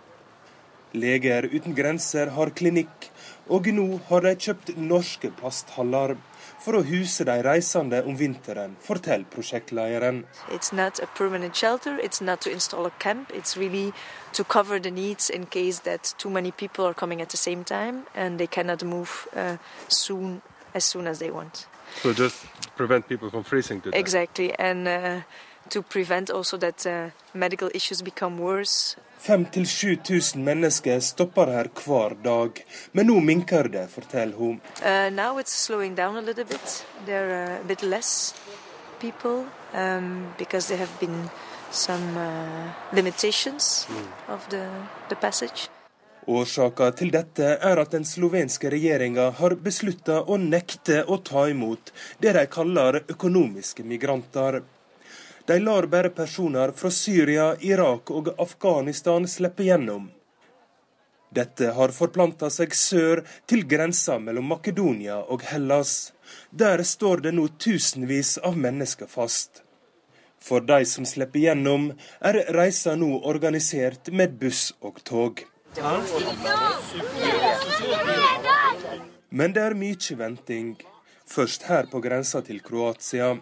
Leger uten grenser har klinikk, og nå har de kjøpt norske plasthaller for å huse de reisende om vinteren, forteller prosjektlederen. It's not a permanent shelter, it's not to install a camp, it's really to cover the needs in case that too many people are coming at the same time and they cannot move uh, soon as soon as they want. So just prevent people from freezing to death? Exactly, and uh, to prevent also that uh, medical issues become worse. 5000-7000 mennesker stopper her hver dag, men nå minker det, forteller hun. Uh, now it's slowing down a little bit. There are a bit less people um, because there have been some uh, limitations of the, the passage. Årsaka til dette er at den slovenske regjeringa har beslutta å nekte å ta imot det de kaller økonomiske migranter. De lar bare personer fra Syria, Irak og Afghanistan slippe gjennom. Dette har forplanta seg sør til grensa mellom Makedonia og Hellas. Der står det nå tusenvis av mennesker fast. For de som slipper gjennom, er reisa nå organisert med buss og tog. Men det er mye venting. Først her på grensa til Kroatia.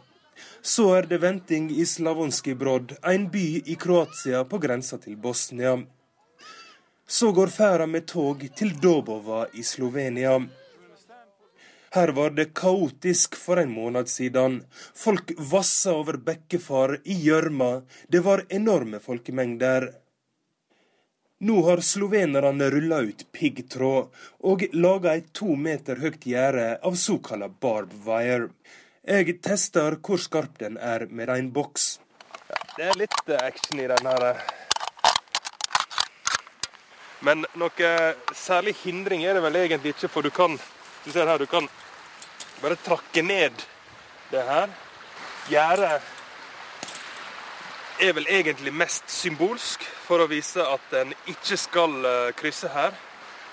Så er det venting i Slavonski Brod, en by i Kroatia på grensa til Bosnia. Så går ferda med tog til Dobova i Slovenia. Her var det kaotisk for en måned siden. Folk vassa over bekkefar i gjørma. Det var enorme folkemengder. Nå har slovenerne rulla ut piggtråd og laga et to meter høyt gjerde av såkalla barbed wire. Jeg tester hvor skarp den er med en boks. Ja, det er litt eh, action i den her. Men noe særlig hindring er det vel egentlig ikke, for du kan du ser her, du kan bare trakke ned det her. Gjerdet er vel egentlig mest symbolsk for å vise at en ikke skal eh, krysse her.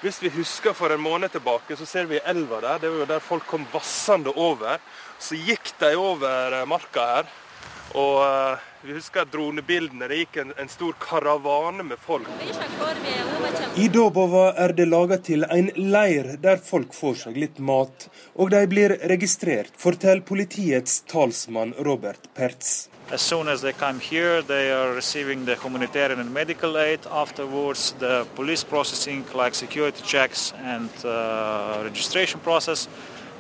Hvis vi husker for en måned tilbake, så ser vi elva der. Det var jo der folk kom vassende over. Så gikk de over eh, marka her. Og uh, vi husker dronebildene. Det gikk en, en, stor karavane med folk. I Dobova er det laga til en leir der folk får seg litt mat. Og de blir registrert, forteller politiets talsmann Robert Pertz. As soon as they come here, they are receiving the humanitarian and medical aid. Afterwards, the police processing, like security checks and uh, registration process,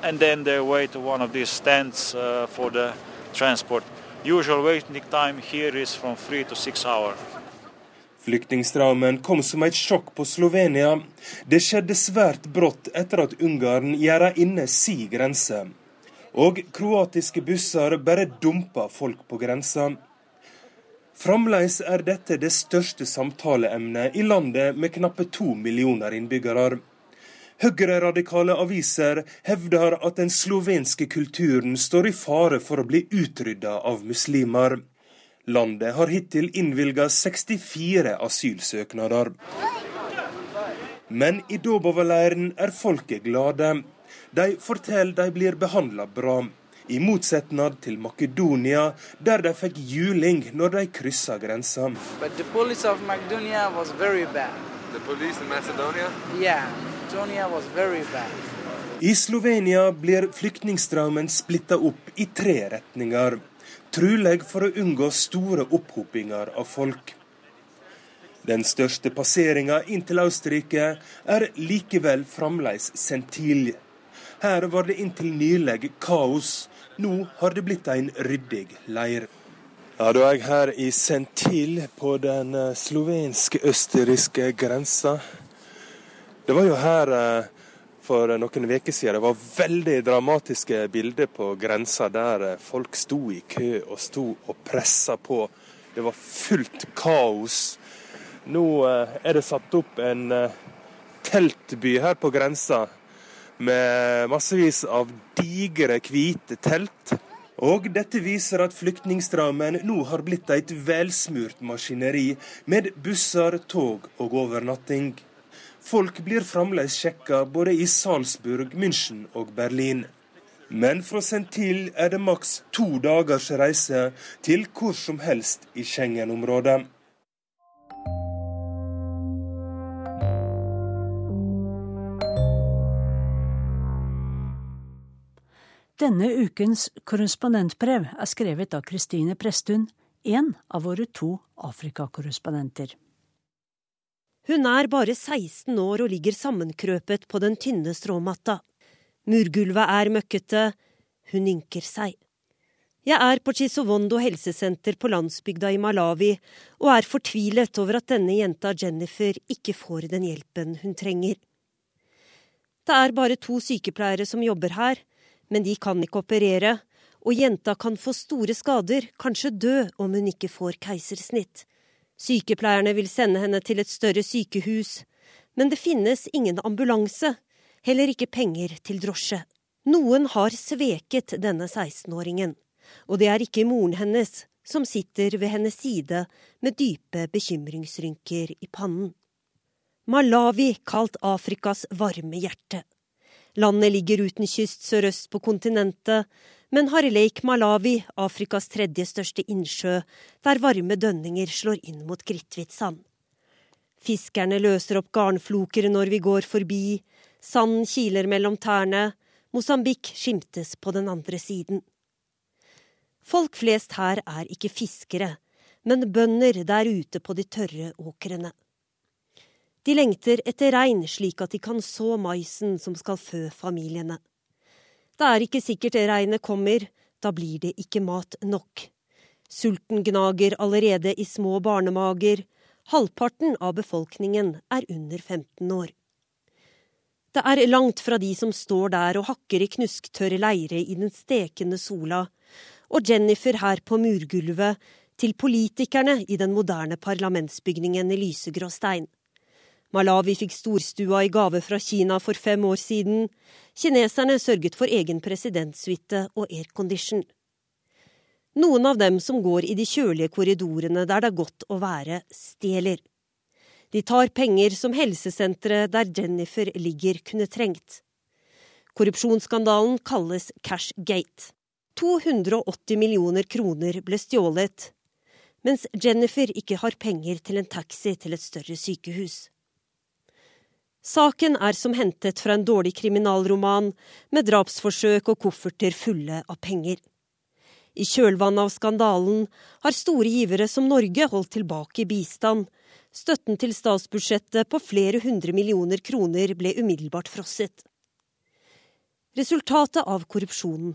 and then their way to one of these stands uh, for the transport. Usual waiting time here is from three to six hours. Flyktningstraumen kom som et sjokk på Slovenia. Det skjedde svært brått etter at Ungarn gjerda inne si grense. Og kroatiske busser bare dumpa folk på grensa. Fremdeles er dette det største samtaleemnet i landet med knappe to millioner innbyggere. Høyreradikale aviser hevder at den slovenske kulturen står i fare for å bli utrydda av muslimer. Landet har hittil innvilga 64 asylsøknader. Men i Dobova-leiren er folket glade. De forteller de blir behandla bra. I motsetning til Makedonia, der de fikk juling når de kryssa grensa. But the police of Macedonia was bad. The police in Macedonia? Yeah. I Slovenia blir flyktningstrømmen splitta opp i tre retninger. Trolig for å unngå store opphopinger av folk. Den største passeringa inn til Østerrike er likevel fremdeles Sentil. Her var det inntil nylig kaos. Nå har det blitt en ryddig leir. Ja, Da er jeg her i Sentil, på den eh, slovensk-østerrikske grensa. Det var jo her eh, for noen uker siden det var veldig dramatiske bilder på grensa der eh, folk sto i kø og sto og pressa på. Det var fullt kaos. Nå eh, er det satt opp en teltby her på grensa med massevis av digre, hvite telt. Og dette viser at flyktningstrømmen nå har blitt et velsmurt maskineri med busser, tog og overnatting. Folk blir fremdeles sjekka både i Salzburg, München og Berlin. Men fra Sentil er det maks to dagers reise til hvor som helst i Schengen-området. Denne ukens korrespondentbrev er skrevet av Kristine Presttun, en av våre to Afrikakorrespondenter. Hun er bare 16 år og ligger sammenkrøpet på den tynne stråmatta. Murgulvet er møkkete, hun ynker seg. Jeg er på Chisovondo helsesenter på landsbygda i Malawi og er fortvilet over at denne jenta Jennifer ikke får den hjelpen hun trenger. Det er bare to sykepleiere som jobber her, men de kan ikke operere, og jenta kan få store skader, kanskje dø om hun ikke får keisersnitt. Sykepleierne vil sende henne til et større sykehus, men det finnes ingen ambulanse, heller ikke penger til drosje. Noen har sveket denne 16-åringen, og det er ikke moren hennes, som sitter ved hennes side med dype bekymringsrynker i pannen. Malawi, kalt Afrikas varme hjerte. Landet ligger uten kyst sørøst på kontinentet, men har Lake Malawi, Afrikas tredje største innsjø, der varme dønninger slår inn mot kritthvitt sand. Fiskerne løser opp garnfloker når vi går forbi, Sanden kiler mellom tærne. Mosambik skimtes på den andre siden. Folk flest her er ikke fiskere, men bønder der ute på de tørre åkrene. De lengter etter regn slik at de kan så maisen som skal fø familiene. Det er ikke sikkert regnet kommer, da blir det ikke mat nok. Sulten gnager allerede i små barnemager. Halvparten av befolkningen er under 15 år. Det er langt fra de som står der og hakker i knusktørr leire i den stekende sola, og Jennifer her på murgulvet, til politikerne i den moderne parlamentsbygningen i lysegrå stein. Malawi fikk storstua i gave fra Kina for fem år siden. Kineserne sørget for egen presidentsuite og aircondition. Noen av dem som går i de kjølige korridorene der det er godt å være, stjeler. De tar penger som helsesenteret der Jennifer ligger, kunne trengt. Korrupsjonsskandalen kalles Cashgate. 280 millioner kroner ble stjålet, mens Jennifer ikke har penger til en taxi til et større sykehus. Saken er som hentet fra en dårlig kriminalroman, med drapsforsøk og kofferter fulle av penger. I kjølvannet av skandalen har store givere som Norge holdt tilbake bistand, Støtten til statsbudsjettet på flere hundre millioner kroner ble umiddelbart frosset. Resultatet av korrupsjonen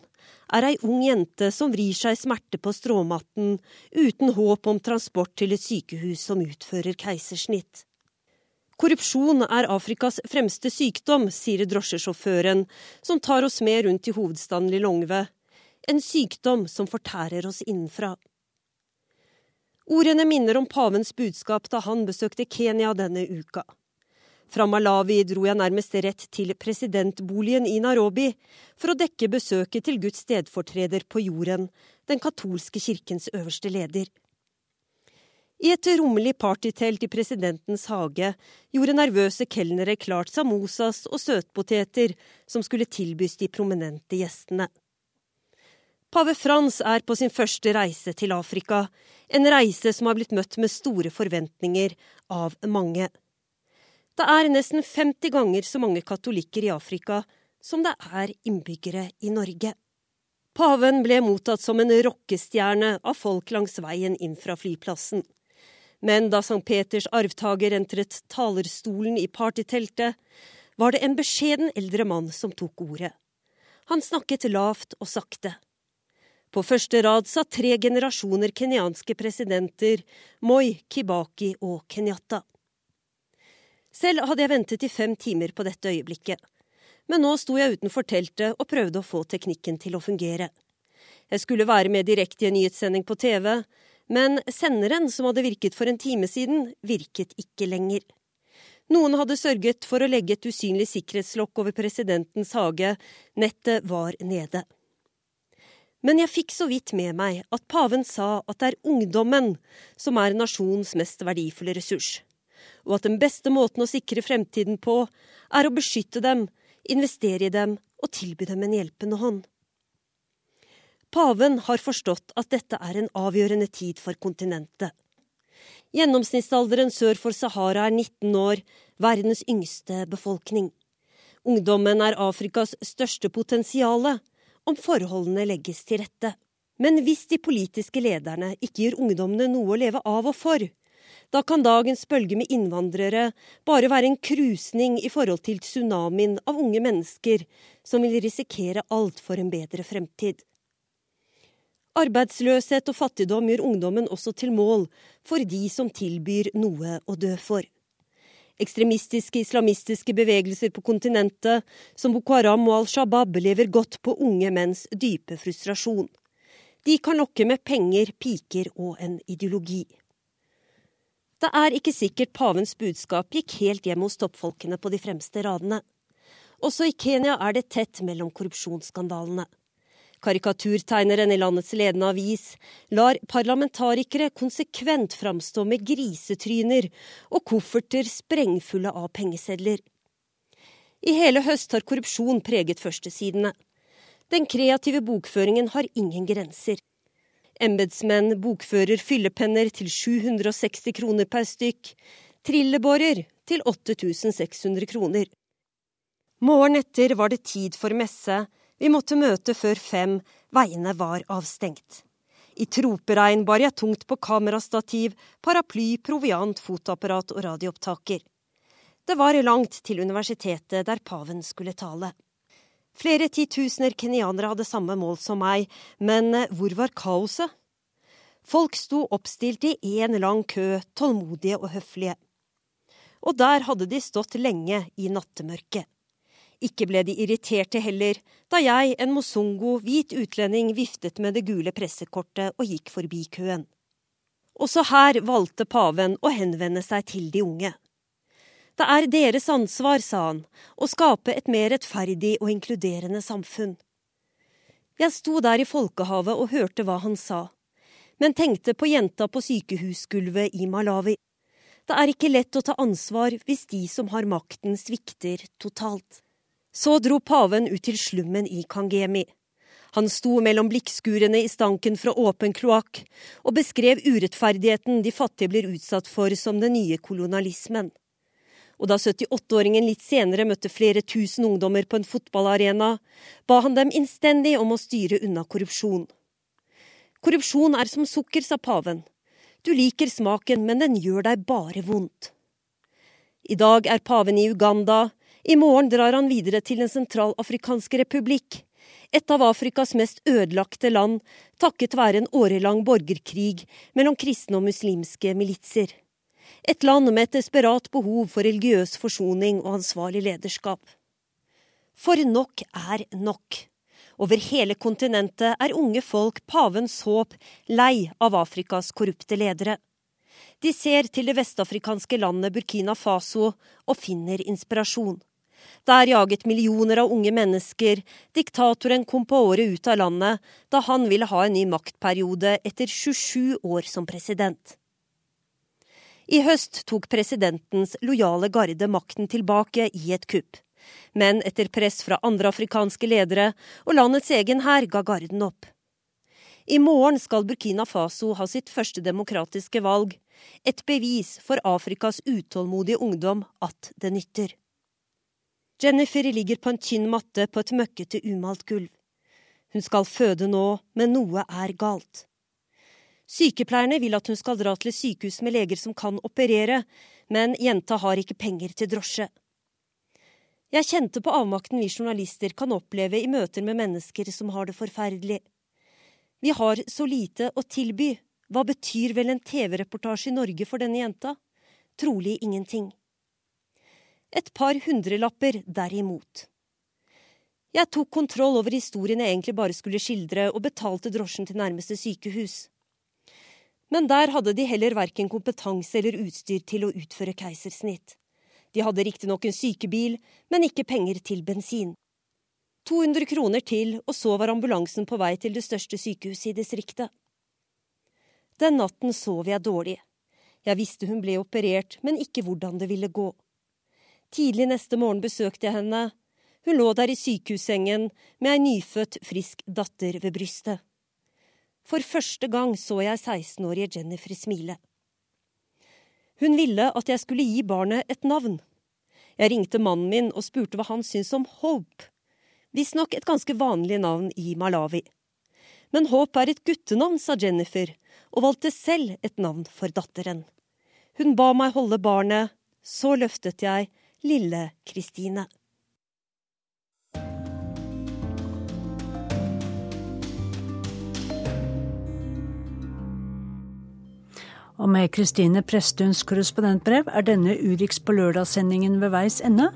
er ei ung jente som vrir seg i smerte på stråmatten, uten håp om transport til et sykehus som utfører keisersnitt. Korrupsjon er Afrikas fremste sykdom, sier drosjesjåføren, som tar oss med rundt i hovedstaden Lilongve. En sykdom som fortærer oss innenfra. Ordene minner om pavens budskap da han besøkte Kenya denne uka. Fra Malawi dro jeg nærmest rett til presidentboligen i Nairobi for å dekke besøket til Guds stedfortreder på jorden, den katolske kirkens øverste leder. I et rommelig partytelt i presidentens hage gjorde nervøse kelnere klart samosas og søtpoteter som skulle tilbys de prominente gjestene. Pave Frans er på sin første reise til Afrika, en reise som har blitt møtt med store forventninger av mange. Det er nesten 50 ganger så mange katolikker i Afrika som det er innbyggere i Norge. Paven ble mottatt som en rockestjerne av folk langs veien inn fra flyplassen. Men da St. Peters arvtaker entret talerstolen i partyteltet, var det en beskjeden eldre mann som tok ordet. Han snakket lavt og sakte. På første rad satt tre generasjoner kenyanske presidenter, Moi, Kibaki og Kenyatta. Selv hadde jeg ventet i fem timer på dette øyeblikket, men nå sto jeg utenfor teltet og prøvde å få teknikken til å fungere. Jeg skulle være med direkte i en nyhetssending på TV, men senderen, som hadde virket for en time siden, virket ikke lenger. Noen hadde sørget for å legge et usynlig sikkerhetslokk over presidentens hage, nettet var nede. Men jeg fikk så vidt med meg at paven sa at det er ungdommen som er nasjonens mest verdifulle ressurs. og at den beste måten å sikre fremtiden på, er å beskytte dem, investere i dem og tilby dem en hjelpende hånd. Paven har forstått at dette er en avgjørende tid for kontinentet. Gjennomsnittsalderen sør for Sahara er 19 år, verdens yngste befolkning. Ungdommen er Afrikas største potensiale, om forholdene legges til rette. Men hvis de politiske lederne ikke gir ungdommene noe å leve av og for, da kan dagens bølge med innvandrere bare være en krusning i forhold til tsunamien av unge mennesker som vil risikere alt for en bedre fremtid. Arbeidsløshet og fattigdom gjør ungdommen også til mål for de som tilbyr noe å dø for. Ekstremistiske islamistiske bevegelser på kontinentet, som Boko Haram og Al Shabaab, lever godt på unge menns dype frustrasjon. De kan lokke med penger, piker og en ideologi. Det er ikke sikkert pavens budskap gikk helt hjem hos toppfolkene på de fremste radene. Også i Kenya er det tett mellom korrupsjonsskandalene. Karikaturtegneren i landets ledende avis lar parlamentarikere konsekvent framstå med grisetryner og kofferter sprengfulle av pengesedler. I hele høst har korrupsjon preget førstesidene. Den kreative bokføringen har ingen grenser. Embetsmenn bokfører fyllepenner til 760 kroner per stykk, trillebårer til 8600 kroner. Morgen etter var det tid for messe, vi måtte møte før fem, veiene var avstengt. I troperegn bar jeg tungt på kamerastativ, paraply, proviant, fotoapparat og radioopptaker. Det var langt til universitetet der paven skulle tale. Flere titusener kenyanere hadde samme mål som meg, men hvor var kaoset? Folk sto oppstilt i én lang kø, tålmodige og høflige. Og der hadde de stått lenge i nattemørket. Ikke ble de irriterte heller, da jeg, en mosongo, hvit utlending, viftet med det gule pressekortet og gikk forbi køen. Også her valgte paven å henvende seg til de unge. Det er deres ansvar, sa han, å skape et mer rettferdig og inkluderende samfunn. Jeg sto der i folkehavet og hørte hva han sa, men tenkte på jenta på sykehusgulvet i Malawi. Det er ikke lett å ta ansvar hvis de som har makten, svikter totalt. Så dro paven ut til slummen i Kangemi. Han sto mellom blikkskurene i stanken fra åpen kloakk, og beskrev urettferdigheten de fattige blir utsatt for som den nye kolonialismen. Og da 78-åringen litt senere møtte flere tusen ungdommer på en fotballarena, ba han dem innstendig om å styre unna korrupsjon. Korrupsjon er som sukker, sa paven. Du liker smaken, men den gjør deg bare vondt. I dag er paven i Uganda, i morgen drar han videre til Den sentralafrikanske republikk, et av Afrikas mest ødelagte land, takket være en årelang borgerkrig mellom kristne og muslimske militser. Et land med et desperat behov for religiøs forsoning og ansvarlig lederskap. For nok er nok. Over hele kontinentet er unge folk pavens håp, lei av Afrikas korrupte ledere. De ser til det vestafrikanske landet Burkina Faso og finner inspirasjon. Der jaget millioner av unge mennesker. Diktatoren året ut av landet da han ville ha en ny maktperiode etter 27 år som president. I høst tok presidentens lojale garde makten tilbake i et kupp. Men etter press fra andre afrikanske ledere og landets egen hær ga garden opp. I morgen skal Burkina Faso ha sitt første demokratiske valg. Et bevis for Afrikas utålmodige ungdom at det nytter. Jennifer ligger på en tynn matte på et møkkete, umalt gulv. Hun skal føde nå, men noe er galt. Sykepleierne vil at hun skal dra til sykehus med leger som kan operere, men jenta har ikke penger til drosje. Jeg kjente på avmakten vi journalister kan oppleve i møter med mennesker som har det forferdelig. Vi har så lite å tilby. Hva betyr vel en TV-reportasje i Norge for denne jenta? Trolig ingenting et par hundrelapper derimot. Jeg tok kontroll over historien jeg egentlig bare skulle skildre, og betalte drosjen til nærmeste sykehus. Men der hadde de heller verken kompetanse eller utstyr til å utføre keisersnitt. De hadde riktignok en sykebil, men ikke penger til bensin. 200 kroner til, og så var ambulansen på vei til det største sykehuset i distriktet. Den natten sov jeg dårlig. Jeg visste hun ble operert, men ikke hvordan det ville gå. Tidlig neste morgen besøkte jeg henne. Hun lå der i sykehussengen med ei nyfødt, frisk datter ved brystet. For første gang så jeg 16-årige Jennifer smile. Hun ville at jeg skulle gi barnet et navn. Jeg ringte mannen min og spurte hva han syntes om Hope. Visstnok et ganske vanlig navn i Malawi. Men Hope er et guttenavn, sa Jennifer, og valgte selv et navn for datteren. Hun ba meg holde barnet, så løftet jeg lille Kristine. Og med Kristine Prestuns korrespondentbrev er denne Urix på lørdag-sendingen ved veis ende.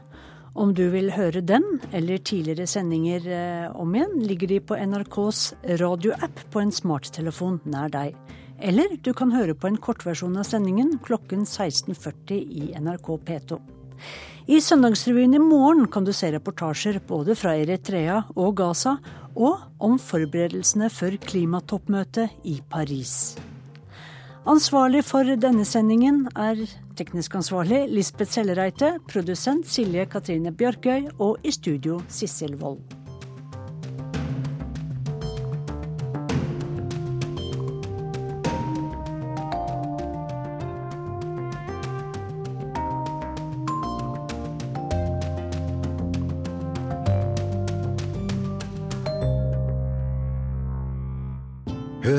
Om du vil høre den eller tidligere sendinger eh, om igjen, ligger de på NRKs radioapp på en smarttelefon nær deg. Eller du kan høre på en kortversjon av sendingen klokken 16.40 i NRK P2. I Søndagsrevyen i morgen kan du se reportasjer både fra Eritrea og Gaza, og om forberedelsene for klimatoppmøtet i Paris. Ansvarlig for denne sendingen er teknisk ansvarlig Lisbeth Sellereite, produsent Silje Katrine Bjørkøy og i studio Sissel Wold.